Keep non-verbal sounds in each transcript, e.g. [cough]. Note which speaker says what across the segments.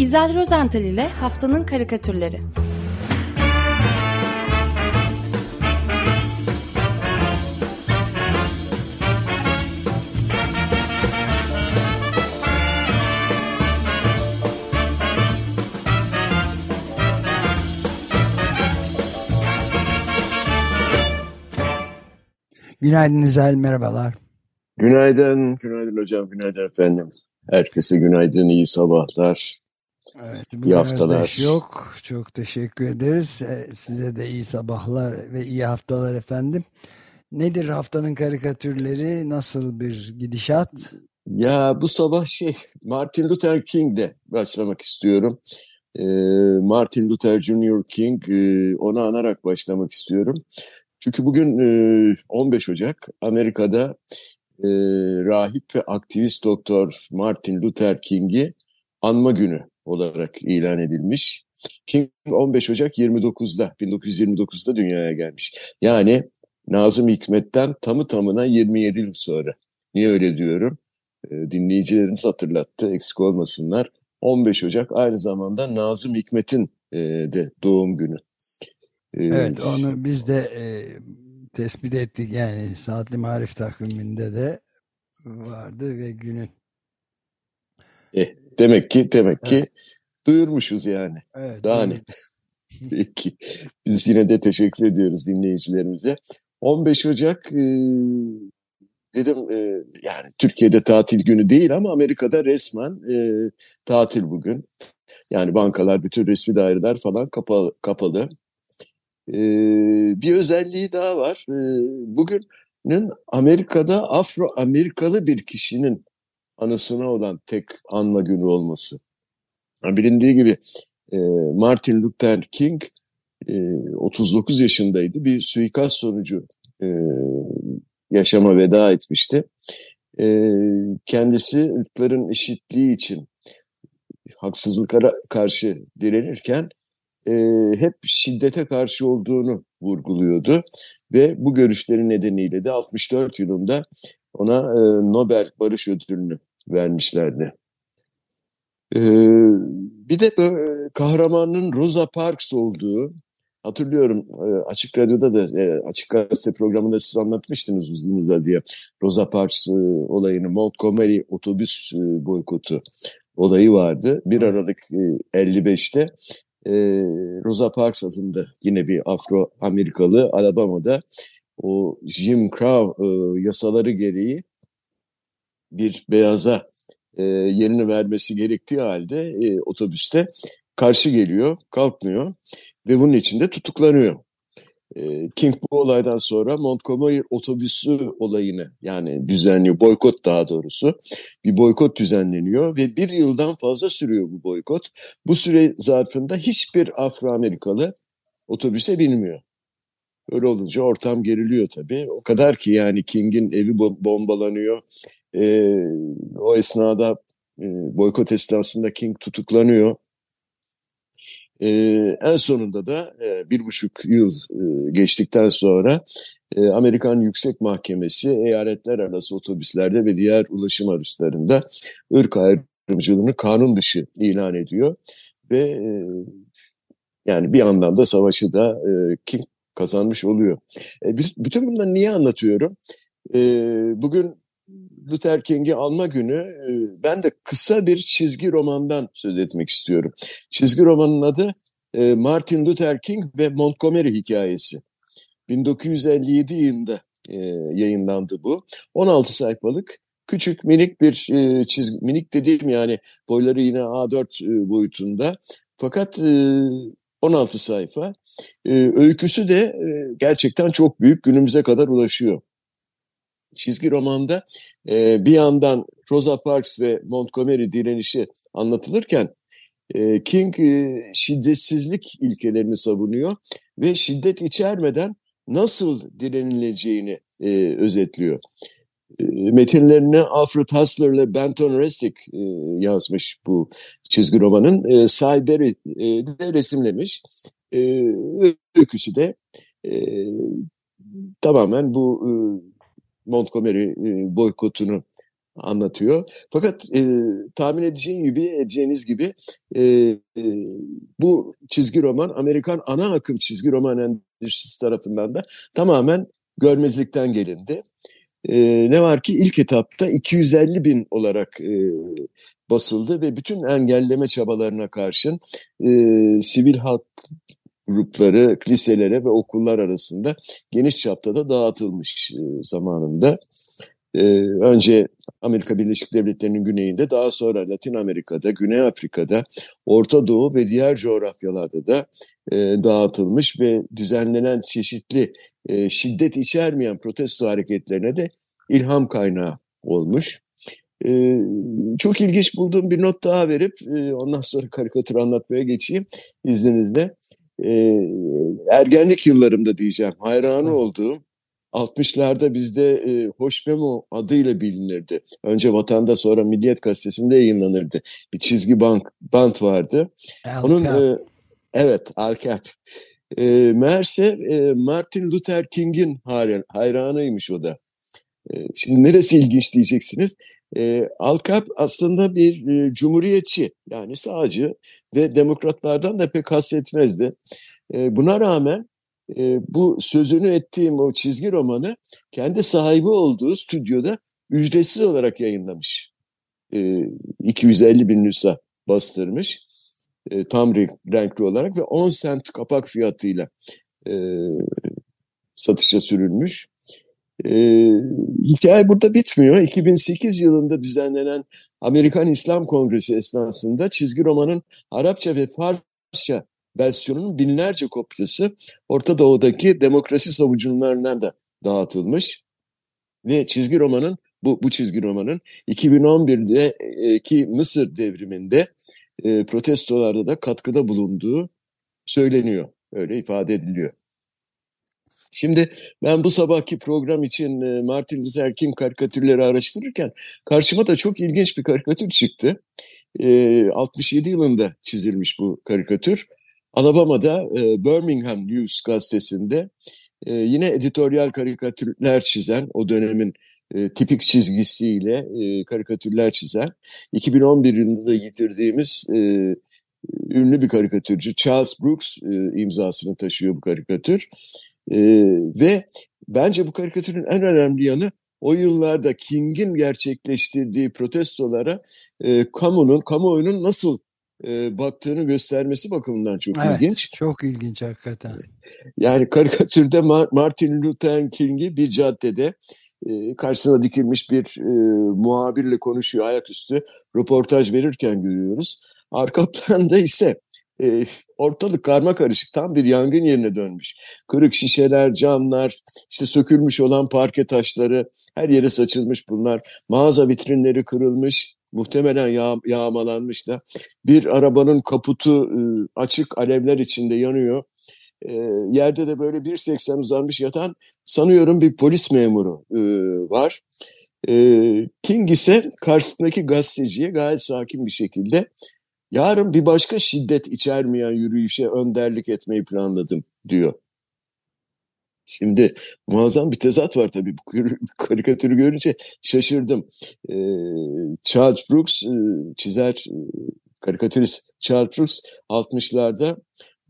Speaker 1: İzel Rozental ile Haftanın Karikatürleri
Speaker 2: Günaydın İzel, merhabalar.
Speaker 3: Günaydın, günaydın hocam, günaydın efendim. Herkese günaydın, iyi sabahlar,
Speaker 2: Evet,
Speaker 3: iyi haftalar.
Speaker 2: Yok. Çok teşekkür ederiz. E, Size de iyi sabahlar ve iyi haftalar efendim. Nedir haftanın karikatürleri? Nasıl bir gidişat?
Speaker 3: Ya bu sabah şey, Martin Luther King'de başlamak istiyorum. Ee, Martin Luther Jr. King, e, onu anarak başlamak istiyorum. Çünkü bugün e, 15 Ocak Amerika'da e, rahip ve aktivist doktor Martin Luther King'i anma günü olarak ilan edilmiş. King 15 Ocak 29'da 1929'da dünyaya gelmiş. Yani Nazım Hikmet'ten tamı tamına 27 yıl sonra. Niye öyle diyorum? E, dinleyicilerimiz hatırlattı eksik olmasınlar. 15 Ocak aynı zamanda Nazım Hikmet'in e, de doğum günü. E,
Speaker 2: Evet, onu biz de e, tespit ettik. Yani saatli marif takviminde de vardı ve günün.
Speaker 3: eh, demek ki demek ki duyurmuşuz yani.
Speaker 2: Evet,
Speaker 3: Daha ne? [laughs] Peki. Biz yine de teşekkür ediyoruz dinleyicilerimize. 15 Ocak e, dedim e, yani Türkiye'de tatil günü değil ama Amerika'da resmen e, tatil bugün. Yani bankalar, bütün resmi daireler falan kapalı. kapalı. E, bir özelliği daha var. E, bugünün Amerika'da Afro-Amerikalı bir kişinin anısına olan tek anma günü olması. Ha, Bilindiği gibi e, Martin Luther King e, 39 yaşındaydı. Bir suikast sonucu e, yaşama veda etmişti. E, kendisi ırkların eşitliği için haksızlıklara karşı direnirken e, hep şiddete karşı olduğunu vurguluyordu. Ve bu görüşleri nedeniyle de 64 yılında ona e, Nobel Barış Ödülünü vermişlerdi. Ee, bir de böyle kahramanın Rosa Parks olduğu hatırlıyorum e, Açık Radyo'da da e, Açık Gazete programında siz anlatmıştınız uzun uzadıya Rosa Parks e, olayını Montgomery otobüs boykotu olayı vardı. 1 Aralık e, 55'te e, Rosa Parks adında yine bir Afro-Amerikalı Alabama'da o Jim Crow yasaları gereği bir beyaza e, yerini vermesi gerektiği halde e, otobüste karşı geliyor, kalkmıyor ve bunun için de tutuklanıyor. E, King bu olaydan sonra Montgomery otobüsü olayını yani düzenliyor, boykot daha doğrusu bir boykot düzenleniyor ve bir yıldan fazla sürüyor bu boykot. Bu süre zarfında hiçbir Afro-Amerikalı otobüse binmiyor. Öyle olunca ortam geriliyor tabii. O kadar ki yani King'in evi bo- bombalanıyor. Ee, o esnada e, boykot esnasında King tutuklanıyor. Ee, en sonunda da e, bir buçuk yıl e, geçtikten sonra e, Amerikan Yüksek Mahkemesi eyaletler arası otobüslerde ve diğer ulaşım araçlarında ırk ayrımcılığını kanun dışı ilan ediyor. Ve e, yani bir anlamda savaşı da e, King kazanmış oluyor. E, bütün bunları niye anlatıyorum? E, bugün Luther King'i alma günü e, ben de kısa bir çizgi romandan söz etmek istiyorum. Çizgi romanın adı e, Martin Luther King ve Montgomery hikayesi. 1957 yılında e, yayınlandı bu. 16 sayfalık küçük minik bir çizgi, minik dediğim yani boyları yine A4 e, boyutunda. Fakat 16 sayfa. E, öyküsü de e, gerçekten çok büyük günümüze kadar ulaşıyor. Çizgi romanda e, bir yandan Rosa Parks ve Montgomery direnişi anlatılırken e, King e, şiddetsizlik ilkelerini savunuyor ve şiddet içermeden nasıl direnileceğini e, özetliyor. E, metinlerini Alfred Hassler ile Benton Resnick e, yazmış bu çizgi romanın. E, Berry e, de resimlemiş. E, öyküsü de tamamen bu e, Montgomery boykotunu anlatıyor. Fakat e, tahmin edeceğin gibi, edeceğiniz gibi e, e, bu çizgi roman Amerikan ana akım çizgi roman endüstrisi tarafından da tamamen görmezlikten gelindi. Ne var ki ilk etapta 250 bin olarak e, basıldı ve bütün engelleme çabalarına karşın e, sivil halk grupları, liselere ve okullar arasında geniş çapta da dağıtılmış e, zamanında. E, önce Amerika Birleşik Devletleri'nin güneyinde, daha sonra Latin Amerika'da, Güney Afrika'da, Orta Doğu ve diğer coğrafyalarda da e, dağıtılmış ve düzenlenen çeşitli e, şiddet içermeyen protesto hareketlerine de ilham kaynağı olmuş. E, çok ilginç bulduğum bir not daha verip e, ondan sonra karikatür anlatmaya geçeyim izninizle. E, ergenlik yıllarımda diyeceğim hayranı olduğum 60'larda bizde e, Hoş Memo adıyla bilinirdi. Önce Vatan'da sonra Milliyet Gazetesi'nde yayınlanırdı. Bir çizgi bank, bant vardı.
Speaker 2: Al
Speaker 3: Onun e, evet Alkap. E, meğerse e, Martin Luther King'in hayranıymış o da. E, şimdi neresi ilginç diyeceksiniz. E, Alkap aslında bir e, cumhuriyetçi yani sağcı ve demokratlardan da pek hasretmezdi. E, buna rağmen e, bu sözünü ettiğim o çizgi romanı kendi sahibi olduğu stüdyoda ücretsiz olarak yayınlamış. E, 250 bin nüsa bastırmış. E, tam renkli olarak ve 10 sent kapak fiyatıyla e, satışa sürülmüş. E, hikaye burada bitmiyor. 2008 yılında düzenlenen Amerikan İslam Kongresi esnasında çizgi romanın Arapça ve Farsça versiyonunun binlerce kopyası Orta Doğu'daki demokrasi savucularından da dağıtılmış. Ve çizgi romanın bu, bu çizgi romanın 2011'deki Mısır devriminde e, protestolarda da katkıda bulunduğu söyleniyor. Öyle ifade ediliyor. Şimdi ben bu sabahki program için e, Martin Luther King karikatürleri araştırırken karşıma da çok ilginç bir karikatür çıktı. E, 67 yılında çizilmiş bu karikatür. Alabama'da e, Birmingham News gazetesinde e, yine editoryal karikatürler çizen o dönemin e, tipik çizgisiyle e, karikatürler çizen 2011 yılında yitirdiğimiz e, ünlü bir karikatürcü Charles Brooks e, imzasını taşıyor bu karikatür. E, ve bence bu karikatürün en önemli yanı o yıllarda King'in gerçekleştirdiği protestolara e, kamunun, kamuoyunun nasıl e, baktığını göstermesi bakımından çok
Speaker 2: evet,
Speaker 3: ilginç.
Speaker 2: Çok ilginç hakikaten.
Speaker 3: Yani karikatürde Martin Luther King'i bir caddede e, karşısına dikilmiş bir e, muhabirle konuşuyor ayaküstü röportaj verirken görüyoruz. Arka [laughs] planda ise e, ortalık karma karışık tam bir yangın yerine dönmüş. Kırık şişeler, camlar, işte sökülmüş olan parke taşları her yere saçılmış bunlar. Mağaza vitrinleri kırılmış, muhtemelen yağ, yağmalanmış da. Bir arabanın kaputu e, açık alevler içinde yanıyor. E, yerde de böyle 1.80 uzanmış yatan sanıyorum bir polis memuru e, var. E, King ise karşısındaki gazeteciye gayet sakin bir şekilde yarın bir başka şiddet içermeyen yürüyüşe önderlik etmeyi planladım diyor. Şimdi muazzam bir tezat var tabii bu karikatürü görünce şaşırdım. Ee, Charles Brooks e, çizer, e, karikatürist Charles Brooks 60'larda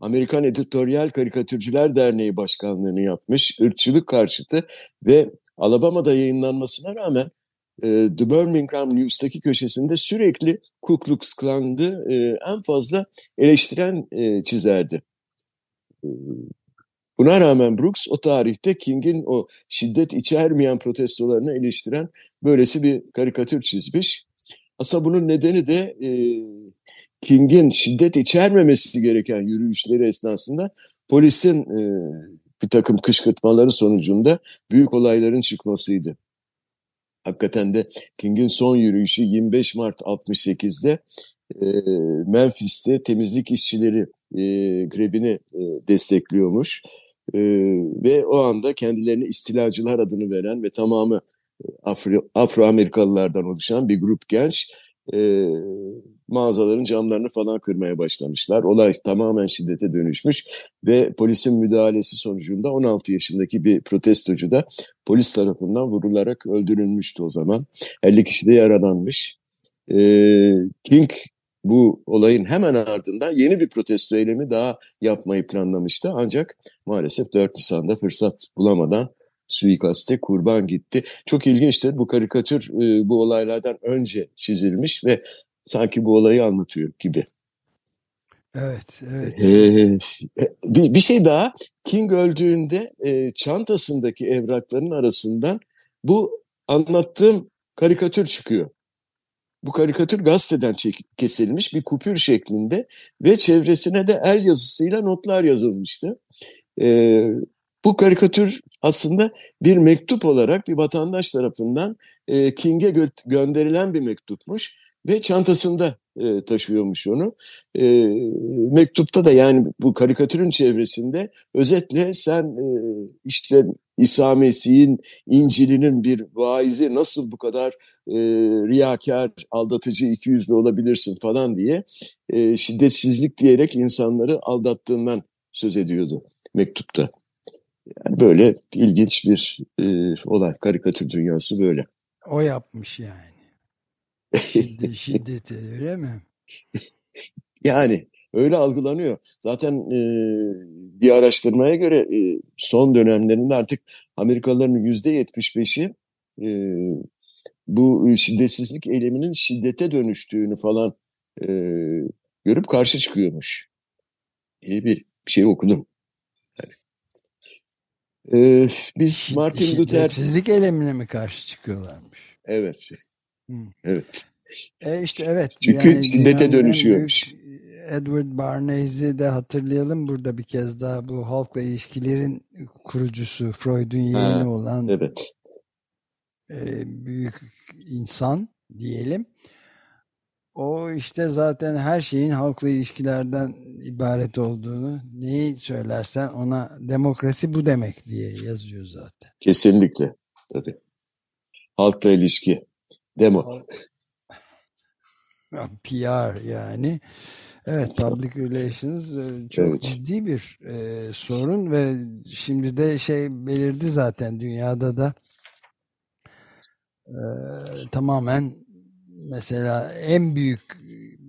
Speaker 3: Amerikan Editoryal Karikatürcüler Derneği Başkanlığını yapmış, ırkçılık karşıtı ve Alabama'da yayınlanmasına rağmen e, The Birmingham News'taki köşesinde sürekli Ku Klux Klan'dı e, en fazla eleştiren e, çizerdi. E, Buna rağmen Brooks o tarihte King'in o şiddet içermeyen protestolarını eleştiren böylesi bir karikatür çizmiş. Aslında bunun nedeni de e, King'in şiddet içermemesi gereken yürüyüşleri esnasında polisin e, bir takım kışkırtmaları sonucunda büyük olayların çıkmasıydı. Hakikaten de King'in son yürüyüşü 25 Mart 68'de e, Memphis'te temizlik işçileri e, grevini e, destekliyormuş. E, ve o anda kendilerini istilacılar adını veren ve tamamı Afro, Afro Amerikalılardan oluşan bir grup genç e, mağazaların camlarını falan kırmaya başlamışlar. Olay tamamen şiddete dönüşmüş ve polisin müdahalesi sonucunda 16 yaşındaki bir protestocu da polis tarafından vurularak öldürülmüştü o zaman. 50 kişi de yaralanmış. Ee, King bu olayın hemen ardından yeni bir protesto eylemi daha yapmayı planlamıştı. Ancak maalesef 4 Nisan'da fırsat bulamadan suikaste kurban gitti. Çok ilginçtir bu karikatür e, bu olaylardan önce çizilmiş ve sanki bu olayı anlatıyor gibi.
Speaker 2: Evet, evet.
Speaker 3: Ee, bir, bir şey daha, King öldüğünde e, çantasındaki evrakların arasından bu anlattığım karikatür çıkıyor. Bu karikatür gazeteden kesilmiş bir kupür şeklinde ve çevresine de el yazısıyla notlar yazılmıştı. Ee, bu karikatür aslında bir mektup olarak bir vatandaş tarafından e, King'e gö gönderilen bir mektupmuş ve çantasında e, taşıyormuş onu. E, mektupta da yani bu karikatürün çevresinde özetle sen e, işte İsa Mesih'in İncil'inin bir vaizi nasıl bu kadar e, riyakar, aldatıcı, ikiyüzlü olabilirsin falan diye e, şiddetsizlik diyerek insanları aldattığından söz ediyordu mektupta. Yani böyle ilginç bir e, olay. Karikatür dünyası böyle.
Speaker 2: O yapmış yani. Şiddet, [laughs] şiddeti öyle mi?
Speaker 3: yani öyle algılanıyor. Zaten e, bir araştırmaya göre e, son dönemlerinde artık Amerikalıların yüzde yetmiş beşi e, bu şiddetsizlik eyleminin şiddete dönüştüğünü falan e, görüp karşı çıkıyormuş. İyi bir şey okudum. Ee, biz Martin Luther...
Speaker 2: Şiddetsizlik eylemine mi karşı çıkıyorlarmış?
Speaker 3: Evet. Hmm. Evet.
Speaker 2: E işte evet.
Speaker 3: Çünkü yani şiddete dönüşüyormuş.
Speaker 2: Edward Bernays'i de hatırlayalım burada bir kez daha bu halkla ilişkilerin kurucusu Freud'un yeğeni olan
Speaker 3: evet.
Speaker 2: e, büyük insan diyelim. O işte zaten her şeyin halkla ilişkilerden ibaret olduğunu neyi söylersen ona demokrasi bu demek diye yazıyor zaten.
Speaker 3: Kesinlikle. Tabii. Halkla ilişki. Demo. [laughs]
Speaker 2: PR yani. Evet, public relations e, çok evet. ciddi bir e, sorun ve şimdi de şey belirdi zaten dünyada da e, tamamen mesela en büyük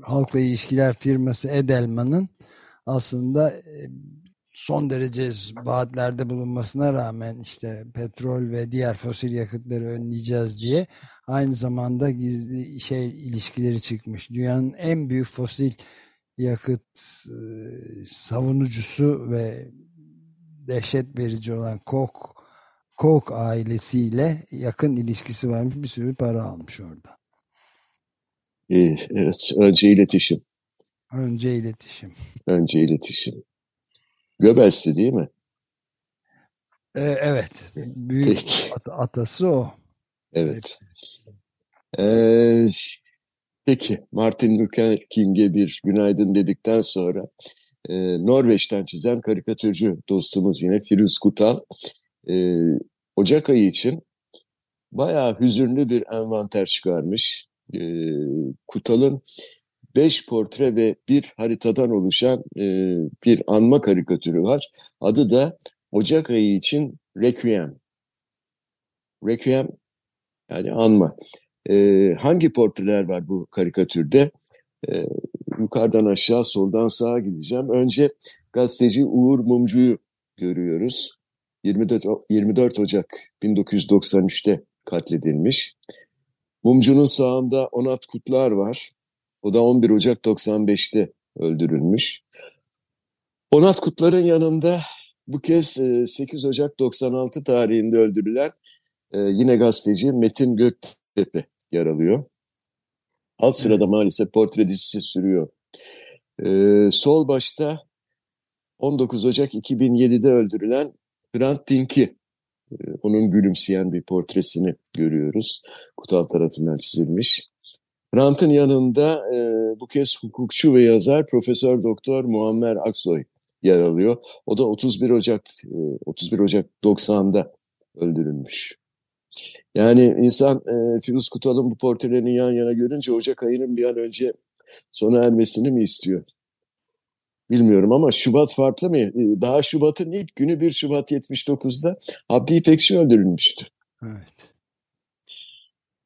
Speaker 2: halkla ilişkiler firması Edelman'ın aslında e, son derece vaatlerde bulunmasına rağmen işte petrol ve diğer fosil yakıtları önleyeceğiz diye aynı zamanda gizli şey ilişkileri çıkmış. Dünyanın en büyük fosil yakıt e, savunucusu ve dehşet verici olan Koch Koch ailesiyle yakın ilişkisi varmış bir sürü para almış orada.
Speaker 3: Evet, önce iletişim.
Speaker 2: Önce iletişim.
Speaker 3: Önce iletişim. Göbels'ti değil mi?
Speaker 2: Ee, evet. Büyük at atası o.
Speaker 3: Evet. Ee, peki Martin Luther King'e bir günaydın dedikten sonra e, Norveç'ten çizen karikatürcü dostumuz yine Firuz Kutal e, Ocak ayı için bayağı hüzünlü bir envanter çıkarmış. E, Kutal'ın beş portre ve bir haritadan oluşan e, bir anma karikatürü var. Adı da Ocak ayı için Requiem. Requiem yani anma. E, hangi portreler var bu karikatürde? E, yukarıdan aşağı, soldan sağa gideceğim. Önce gazeteci Uğur Mumcu'yu görüyoruz. 24, 24 Ocak 1993'te katledilmiş. Mumcu'nun sağında Onat Kutlar var. O da 11 Ocak 95'te öldürülmüş. Onat Kutlar'ın yanında bu kez 8 Ocak 96 tarihinde öldürülen e, yine gazeteci Metin Göktepe yer alıyor. Alt sırada maalesef portre dizisi sürüyor. Ee, sol başta 19 Ocak 2007'de öldürülen Hrant Dink'i onun gülümseyen bir portresini görüyoruz. Kutal tarafından çizilmiş. Hrant'ın yanında e, bu kez hukukçu ve yazar Profesör Doktor Muammer Aksoy yer alıyor. O da 31 Ocak e, 31 Ocak 90'da öldürülmüş. Yani insan e, Firuz Kutal'ın bu portrelerini yan yana görünce Ocak ayının bir an önce sona ermesini mi istiyor? Bilmiyorum ama Şubat farklı mı? Ee, daha Şubat'ın ilk günü 1 Şubat 79'da Abdi İpekçi öldürülmüştü.
Speaker 2: Evet.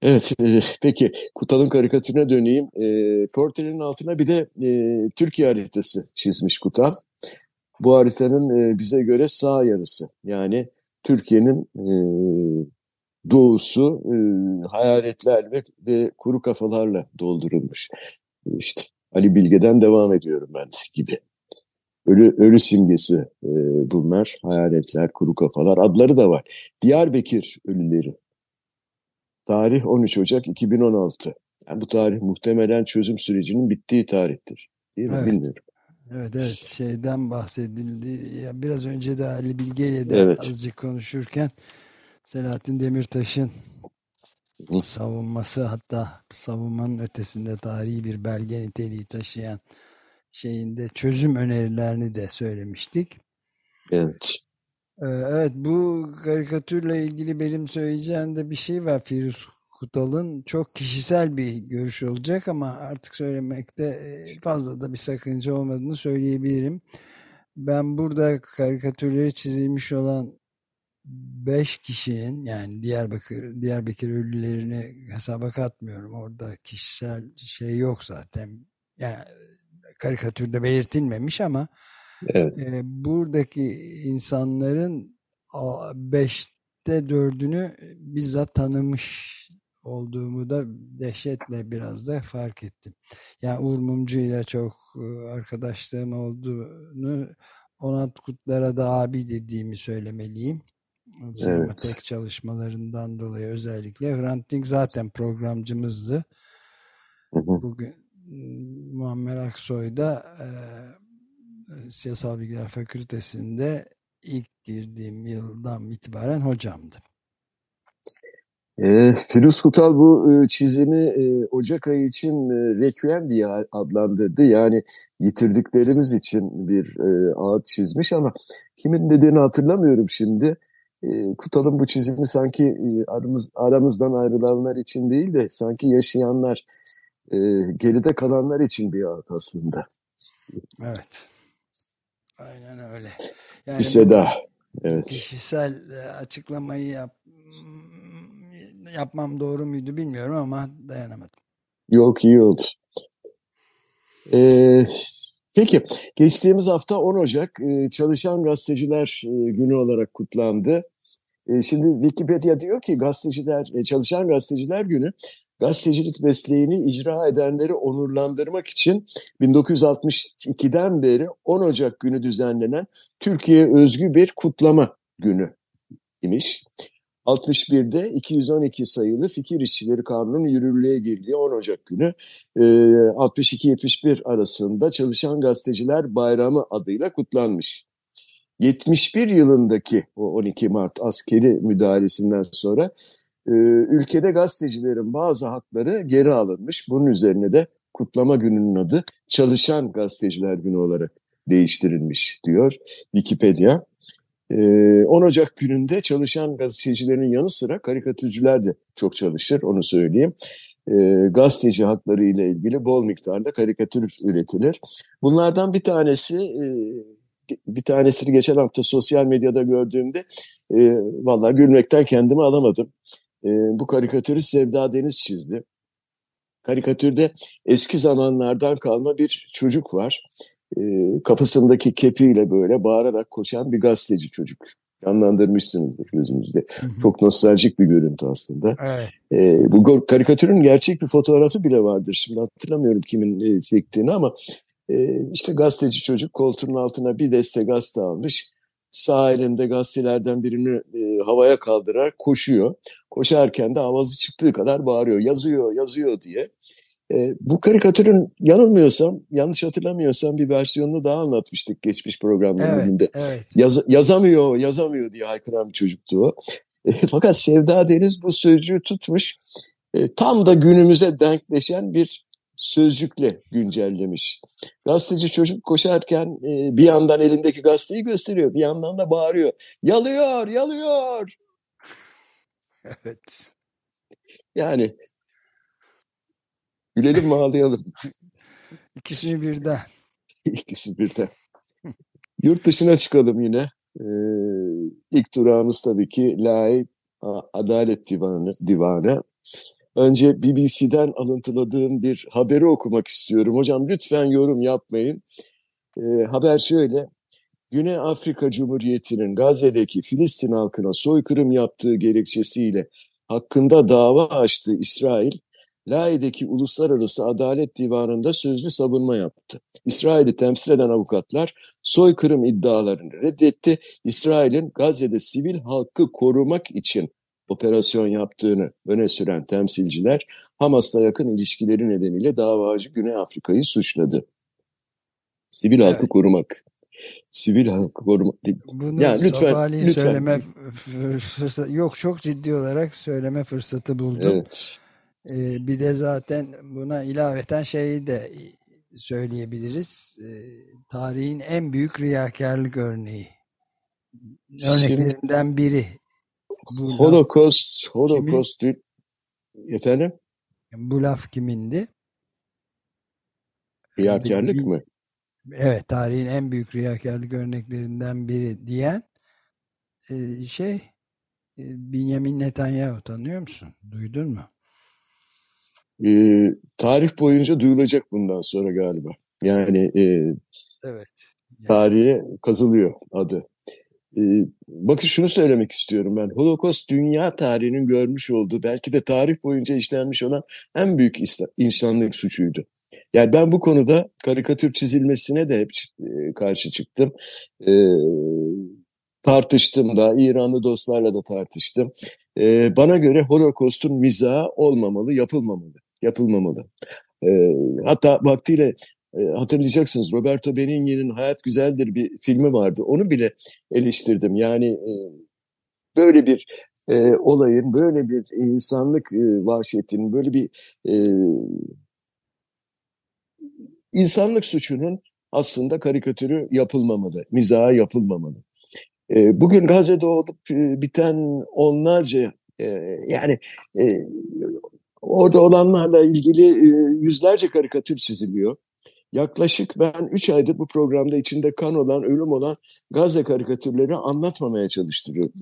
Speaker 3: Evet, e, peki Kutal'ın karikatürüne döneyim. E, portrenin altına bir de e, Türkiye haritası çizmiş Kutal. Bu haritanın e, bize göre sağ yarısı. Yani Türkiye'nin e, doğusu e, hayaletler ve, ve kuru kafalarla doldurulmuş. İşte Ali Bilge'den devam ediyorum ben gibi. Ölü, ölü simgesi e, bunlar. Hayaletler, kuru kafalar. Adları da var. Diyarbakır ölüleri. Tarih 13 Ocak 2016. Yani bu tarih muhtemelen çözüm sürecinin bittiği tarihtir. Değil mi?
Speaker 2: Evet.
Speaker 3: Bilmiyorum.
Speaker 2: Evet evet şeyden bahsedildi. Ya biraz önce de Ali Bilge ile de
Speaker 3: Evet.
Speaker 2: azıcık konuşurken Selahattin Demirtaş'ın savunması hatta savunmanın ötesinde tarihi bir belge niteliği taşıyan şeyinde çözüm önerilerini de söylemiştik.
Speaker 3: Evet.
Speaker 2: Ee, Evet bu karikatürle ilgili benim söyleyeceğim de bir şey var Firuz Kutal'ın çok kişisel bir görüş olacak ama artık söylemekte e, fazla da bir sakınca olmadığını söyleyebilirim. Ben burada karikatürleri çizilmiş olan 5 kişinin yani Diyarbakır Diyarbakır ölülerini hesaba katmıyorum. Orada kişisel şey yok zaten. Yani karikatürde belirtilmemiş ama
Speaker 3: Evet.
Speaker 2: e, buradaki insanların a- beşte dördünü bizzat tanımış olduğumu da dehşetle biraz da fark ettim. Yani Uğur Mumcu ile çok e, arkadaşlığım olduğunu Onat Kutlar'a da abi dediğimi söylemeliyim.
Speaker 3: Evet.
Speaker 2: çalışmalarından dolayı özellikle. Hrant Dink zaten programcımızdı.
Speaker 3: Hı hı.
Speaker 2: Bugün m, Muammer Aksoy da e, Siyasal Bilgiler Fakültesi'nde ilk girdiğim yıldan itibaren hocamdı.
Speaker 3: E, Firuz Kutal bu e, çizimi e, Ocak ayı için e, Requiem diye adlandırdı. Yani yitirdiklerimiz için bir e, ağıt çizmiş ama kimin dediğini hatırlamıyorum şimdi. E, Kutal'ın bu çizimi sanki e, aramız, aramızdan ayrılanlar için değil de sanki yaşayanlar, e, geride kalanlar için bir ağıt aslında.
Speaker 2: Evet. Aynen öyle.
Speaker 3: Bir
Speaker 2: Yani bu
Speaker 3: seda. Evet.
Speaker 2: kişisel e, açıklamayı yap, yapmam doğru muydu bilmiyorum ama dayanamadım.
Speaker 3: Yok iyi oldu. Ee, peki geçtiğimiz hafta 10 Ocak e, Çalışan Gazeteciler e, Günü olarak kutlandı. E, şimdi Wikipedia diyor ki gazeteciler, Çalışan Gazeteciler Günü gazetecilik mesleğini icra edenleri onurlandırmak için 1962'den beri 10 Ocak günü düzenlenen Türkiye özgü bir kutlama günü imiş. 61'de 212 sayılı Fikir İşçileri Kanunu'nun yürürlüğe girdiği 10 Ocak günü e, 62-71 arasında Çalışan Gazeteciler Bayramı adıyla kutlanmış. 71 yılındaki o 12 Mart askeri müdahalesinden sonra e, ülkede gazetecilerin bazı hakları geri alınmış. Bunun üzerine de kutlama gününün adı Çalışan Gazeteciler Günü olarak değiştirilmiş diyor Wikipedia. Ee, 10 Ocak gününde çalışan gazetecilerin yanı sıra karikatürcüler de çok çalışır onu söyleyeyim. Ee, gazeteci hakları ile ilgili bol miktarda karikatür üretilir. Bunlardan bir tanesi e, bir tanesini geçen hafta sosyal medyada gördüğümde e, vallahi gülmekten kendimi alamadım. E, bu karikatürü Sevda Deniz çizdi. Karikatürde eski zamanlardan kalma bir çocuk var e, kafasındaki kepiyle böyle bağırarak koşan bir gazeteci çocuk. Canlandırmışsınızdır gözünüzde.
Speaker 2: Hı hı.
Speaker 3: Çok nostaljik bir görüntü aslında.
Speaker 2: Evet.
Speaker 3: E, bu karikatürün gerçek bir fotoğrafı bile vardır. Şimdi hatırlamıyorum kimin e, çektiğini ama e, işte gazeteci çocuk koltuğunun altına bir deste gazete almış. Sağ elinde gazetelerden birini e, havaya kaldırarak koşuyor. Koşarken de avazı çıktığı kadar bağırıyor. Yazıyor, yazıyor diye. E, bu karikatürün yanılmıyorsam, yanlış hatırlamıyorsam bir versiyonunu daha anlatmıştık geçmiş programların
Speaker 2: Evet. Evet.
Speaker 3: Yaz, yazamıyor, yazamıyor diye haykıran bir çocuktu o. [laughs] E, fakat Sevda Deniz bu sözcüğü tutmuş. e, tam da günümüze denkleşen bir sözcükle güncellemiş. Gazeteci çocuk koşarken e, bir yandan elindeki gazeteyi gösteriyor, bir yandan da bağırıyor. Yalıyor, yalıyor. [laughs]
Speaker 2: Evet.
Speaker 3: Yani gülelim mi ağlayalım? [laughs]
Speaker 2: İkisini birden. [laughs]
Speaker 3: İkisi birden. Yurt dışına çıkalım yine. Ee, ilk durağımız tabii ki Lai Adalet Divanı. Divanı. Önce BBC'den alıntıladığım bir haberi okumak istiyorum. Hocam lütfen yorum yapmayın. Ee, haber şöyle. Güney Afrika Cumhuriyeti'nin Gazze'deki Filistin halkına soykırım yaptığı gerekçesiyle hakkında dava açtığı İsrail, Lai'deki Uluslararası Adalet Divanı'nda sözlü savunma yaptı. İsrail'i temsil eden avukatlar soykırım iddialarını reddetti. İsrail'in Gazze'de sivil halkı korumak için operasyon yaptığını öne süren temsilciler Hamas'la yakın ilişkileri nedeniyle davacı Güney Afrika'yı suçladı. Sivil evet. halkı korumak. Sivil halkı korumak.
Speaker 2: Bunu ya, lütfen, lütfen. söyleme yok çok ciddi olarak söyleme fırsatı buldum. Evet. Bir de zaten buna ilaveten şeyi de söyleyebiliriz. Tarihin en büyük riyakarlık örneği. Örneklerinden biri.
Speaker 3: Burada. Holocaust, Holocaust Kimin? efendim?
Speaker 2: Bu laf kimindi?
Speaker 3: Riyakarlık mı?
Speaker 2: Evet, tarihin en büyük riyakarlık örneklerinden biri diyen şey Benjamin Netanyahu tanıyor musun? Duydun mu?
Speaker 3: E, tarih boyunca duyulacak bundan sonra galiba. Yani e, evet. Yani. tarihe kazılıyor adı. E, bakın şunu söylemek istiyorum ben. Holocaust dünya tarihinin görmüş olduğu belki de tarih boyunca işlenmiş olan en büyük insanlık suçuydu. Yani ben bu konuda karikatür çizilmesine de hep e, karşı çıktım. E, tartıştım da, İranlı dostlarla da tartıştım. E, bana göre Holocaust'un mizahı olmamalı, yapılmamalı yapılmamalı. E, hatta vaktiyle e, hatırlayacaksınız Roberto Benigni'nin Hayat Güzeldir bir filmi vardı. Onu bile eleştirdim. Yani e, böyle bir e, olayın, böyle bir insanlık e, vahşetinin, böyle bir e, insanlık suçunun aslında karikatürü yapılmamalı, mizaha yapılmamalı. E, bugün Gazze'de olup e, biten onlarca e, yani e, Orada olanlarla ilgili e, yüzlerce karikatür çiziliyor. Yaklaşık ben 3 aydır bu programda içinde kan olan, ölüm olan Gazze karikatürleri anlatmamaya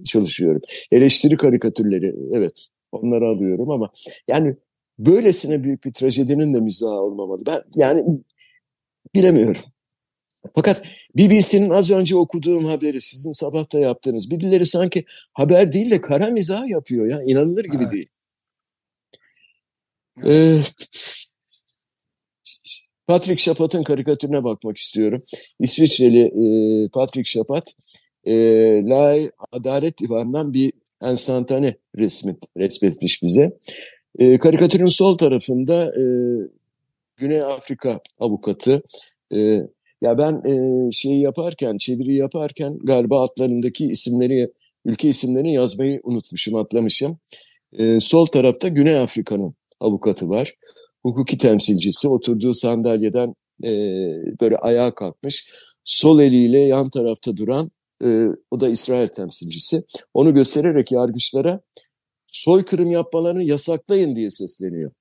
Speaker 3: çalışıyorum. Eleştiri karikatürleri, evet onları alıyorum ama yani böylesine büyük bir trajedinin de mizahı olmamalı. Ben yani bilemiyorum. Fakat BBC'nin az önce okuduğum haberi sizin sabahta yaptığınız birileri sanki haber değil de kara mizah yapıyor ya inanılır gibi evet. değil. Ee, Patrick Şapat'ın karikatürüne bakmak istiyorum. İsviçreli e, Patrick Şapat, e, Lay Adalet Divanı'ndan bir enstantane resmi, resmetmiş bize. E, karikatürün sol tarafında e, Güney Afrika avukatı. E, ya ben e, şeyi yaparken, çeviri yaparken galiba atlarındaki isimleri, ülke isimlerini yazmayı unutmuşum, atlamışım. E, sol tarafta Güney Afrika'nın avukatı var. Hukuki temsilcisi oturduğu sandalyeden e, böyle ayağa kalkmış. Sol eliyle yan tarafta duran e, o da İsrail temsilcisi. Onu göstererek yargıçlara soykırım yapmalarını yasaklayın diye sesleniyor.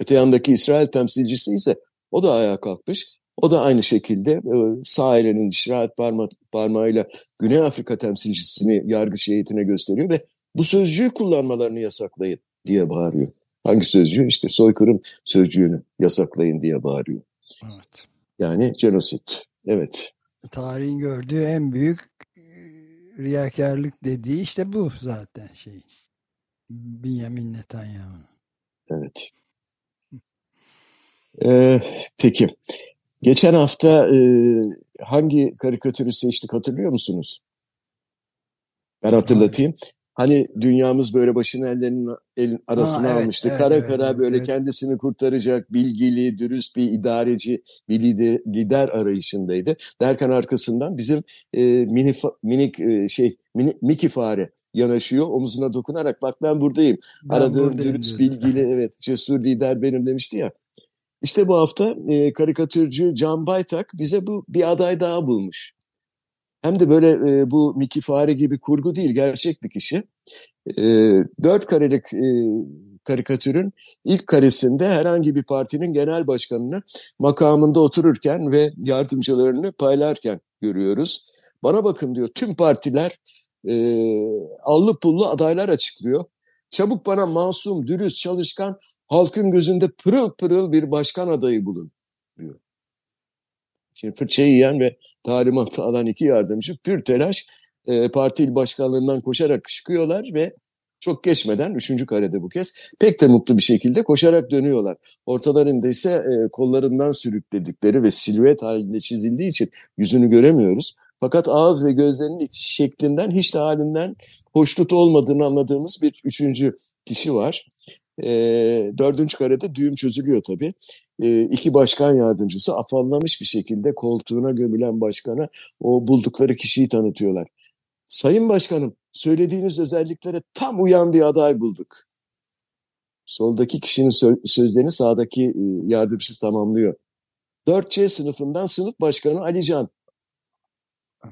Speaker 3: Öte yandaki İsrail temsilcisi ise o da ayağa kalkmış. O da aynı şekilde e, sağ elinin işaret parma, parmağıyla Güney Afrika temsilcisini yargıç heyetine gösteriyor ve bu sözcüğü kullanmalarını yasaklayın diye bağırıyor. Hangi sözcüğü? İşte soykırım sözcüğünü yasaklayın diye bağırıyor. Evet. Yani genosit. Evet.
Speaker 2: Tarihin gördüğü en büyük e, riyakarlık dediği işte bu zaten şey. Benjamin Netanyahu.
Speaker 3: Evet. Ee, peki. Geçen hafta e, hangi karikatürü seçtik hatırlıyor musunuz? Ben hatırlatayım. Hani dünyamız böyle başını ellerinin elin arasına ha, evet, almıştı. Evet, kara evet, kara böyle evet. kendisini kurtaracak bilgili, dürüst bir idareci, bir lider, lider arayışındaydı. Derken arkasından bizim e, mini, minik e, şey mini, Mickey fare yanaşıyor. Omuzuna dokunarak bak ben buradayım. Ben Aradığım buradayım dürüst, diyordu. bilgili, [laughs] evet cesur lider benim demişti ya. İşte bu hafta e, karikatürcü Can Baytak bize bu bir aday daha bulmuş. Hem de böyle e, bu Mickey Fare gibi kurgu değil, gerçek bir kişi. E, dört karelik e, karikatürün ilk karesinde herhangi bir partinin genel başkanını makamında otururken ve yardımcılarını paylarken görüyoruz. Bana bakın diyor tüm partiler e, allı pullu adaylar açıklıyor. Çabuk bana masum, dürüst, çalışkan, halkın gözünde pırıl pırıl bir başkan adayı bulun diyor. Şimdi fırçayı yiyen ve talimatı [laughs] alan iki yardımcı pür telaş e, parti il başkanlığından koşarak çıkıyorlar ve çok geçmeden üçüncü karede bu kez pek de mutlu bir şekilde koşarak dönüyorlar. Ortalarında ise e, kollarından sürükledikleri ve silüet halinde çizildiği için yüzünü göremiyoruz. Fakat ağız ve gözlerinin itiş şeklinden hiç de halinden hoşnut olmadığını anladığımız bir üçüncü kişi var. E, dördüncü karede düğüm çözülüyor tabii. E, iki başkan yardımcısı afallamış bir şekilde koltuğuna gömülen başkana o buldukları kişiyi tanıtıyorlar. Sayın Başkanım, söylediğiniz özelliklere tam uyan bir aday bulduk. Soldaki kişinin sö- sözlerini sağdaki e, yardımcısı tamamlıyor. 4C sınıfından sınıf başkanı Alican. [laughs]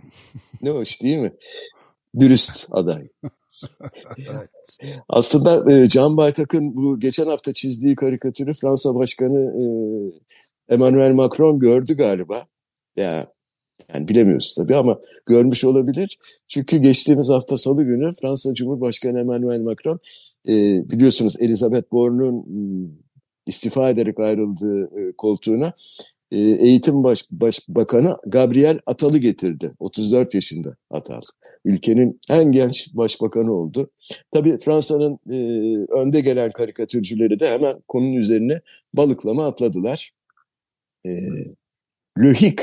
Speaker 3: ne hoş değil mi? Dürüst aday. [laughs] Aslında e, Can Baytak'ın bu geçen hafta çizdiği karikatürü Fransa Başkanı e, Emmanuel Macron gördü galiba. Ya yani bilemiyoruz tabii ama görmüş olabilir. Çünkü geçtiğimiz hafta salı günü Fransa Cumhurbaşkanı Emmanuel Macron e, biliyorsunuz Elizabeth Borne'un istifa ederek ayrıldığı e, koltuğuna e, Eğitim Baş, Başbakanı Gabriel Atal'ı getirdi. 34 yaşında Atal. Ülkenin en genç başbakanı oldu. Tabii Fransa'nın e, önde gelen karikatürcüleri de hemen konunun üzerine balıklama atladılar. E, Le Hic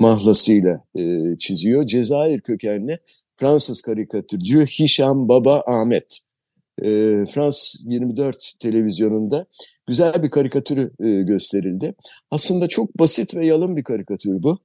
Speaker 3: mahlasıyla e, çiziyor. Cezayir kökenli Fransız karikatürcü Hişam Baba Ahmet. E, Frans 24 televizyonunda güzel bir karikatürü e, gösterildi. Aslında çok basit ve yalın bir karikatür bu.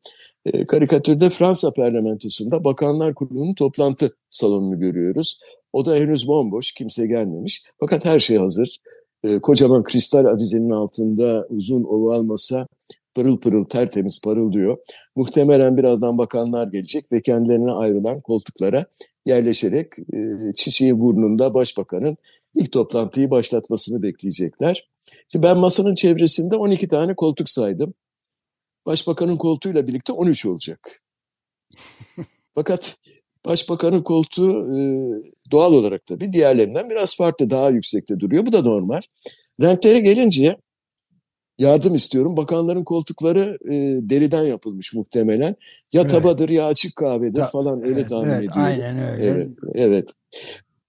Speaker 3: E, karikatürde Fransa parlamentosunda Bakanlar Kurulu'nun toplantı salonunu görüyoruz. O da henüz bomboş, kimse gelmemiş. Fakat her şey hazır. E, kocaman kristal avizenin altında uzun oval masa, pırıl pırıl tertemiz parıldıyor. Muhtemelen birazdan bakanlar gelecek ve kendilerine ayrılan koltuklara yerleşerek e, çiçeği burnunda başbakanın ilk toplantıyı başlatmasını bekleyecekler. Şimdi ben masanın çevresinde 12 tane koltuk saydım. Başbakanın koltuğuyla birlikte 13 olacak. Fakat başbakanın koltuğu e, doğal olarak tabii diğerlerinden biraz farklı, daha yüksekte duruyor. Bu da normal. Renklere gelince yardım istiyorum. Bakanların koltukları e, deriden yapılmış muhtemelen. Ya evet. tabadır ya açık kahvedir Ta falan öyle evet, tahmin
Speaker 2: evet,
Speaker 3: ediyorum.
Speaker 2: Aynen öyle.
Speaker 3: Evet, evet.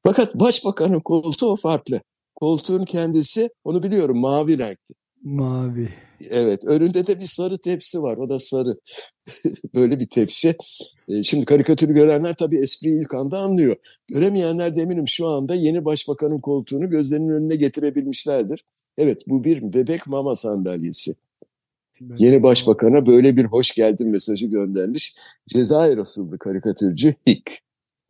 Speaker 3: Fakat başbakanın koltuğu farklı. Koltuğun kendisi onu biliyorum mavi renkli.
Speaker 2: Mavi.
Speaker 3: Evet önünde de bir sarı tepsi var o da sarı. [laughs] Böyle bir tepsi. E, şimdi karikatürü görenler tabii espriyi ilk anda anlıyor. Göremeyenler de eminim şu anda yeni başbakanın koltuğunu gözlerinin önüne getirebilmişlerdir. Evet bu bir bebek mama sandalyesi. Yeni başbakana böyle bir hoş geldin mesajı göndermiş. Cezayir asıllı karikatürcü Hik.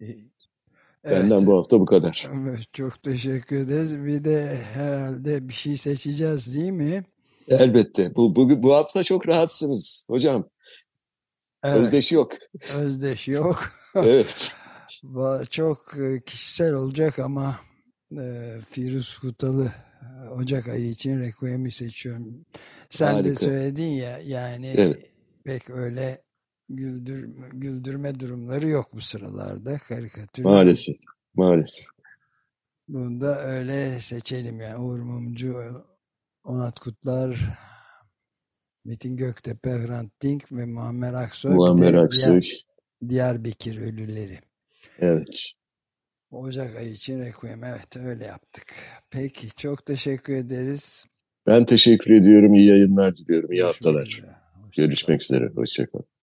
Speaker 3: Evet. Benden bu hafta bu kadar.
Speaker 2: Çok teşekkür ederiz. Bir de herhalde bir şey seçeceğiz değil mi?
Speaker 3: Elbette. Bu, bu, bu hafta çok rahatsınız hocam. Evet. Özdeş yok.
Speaker 2: Özdeş yok. [laughs]
Speaker 3: evet.
Speaker 2: çok e, kişisel olacak ama e, Firuz Kutalı Ocak ayı için Requiem'i seçiyorum. Sen Harika. de söyledin ya yani evet. pek öyle güldür, güldürme durumları yok bu sıralarda karikatür.
Speaker 3: Maalesef. Maalesef.
Speaker 2: Bunu da öyle seçelim yani Uğur Mumcu, Onat Kutlar, Metin Göktepe, Hrant Dink ve Muammer Aksoy.
Speaker 3: Muammer Aksoy.
Speaker 2: Diğer, Diyarbakır ölüleri.
Speaker 3: Evet.
Speaker 2: Ocak ayı için Requiem. Evet öyle yaptık. Peki çok teşekkür ederiz.
Speaker 3: Ben teşekkür ediyorum. İyi yayınlar diliyorum. İyi Görüşmek haftalar. Üzere. Görüşmek üzere. Hoşçakalın.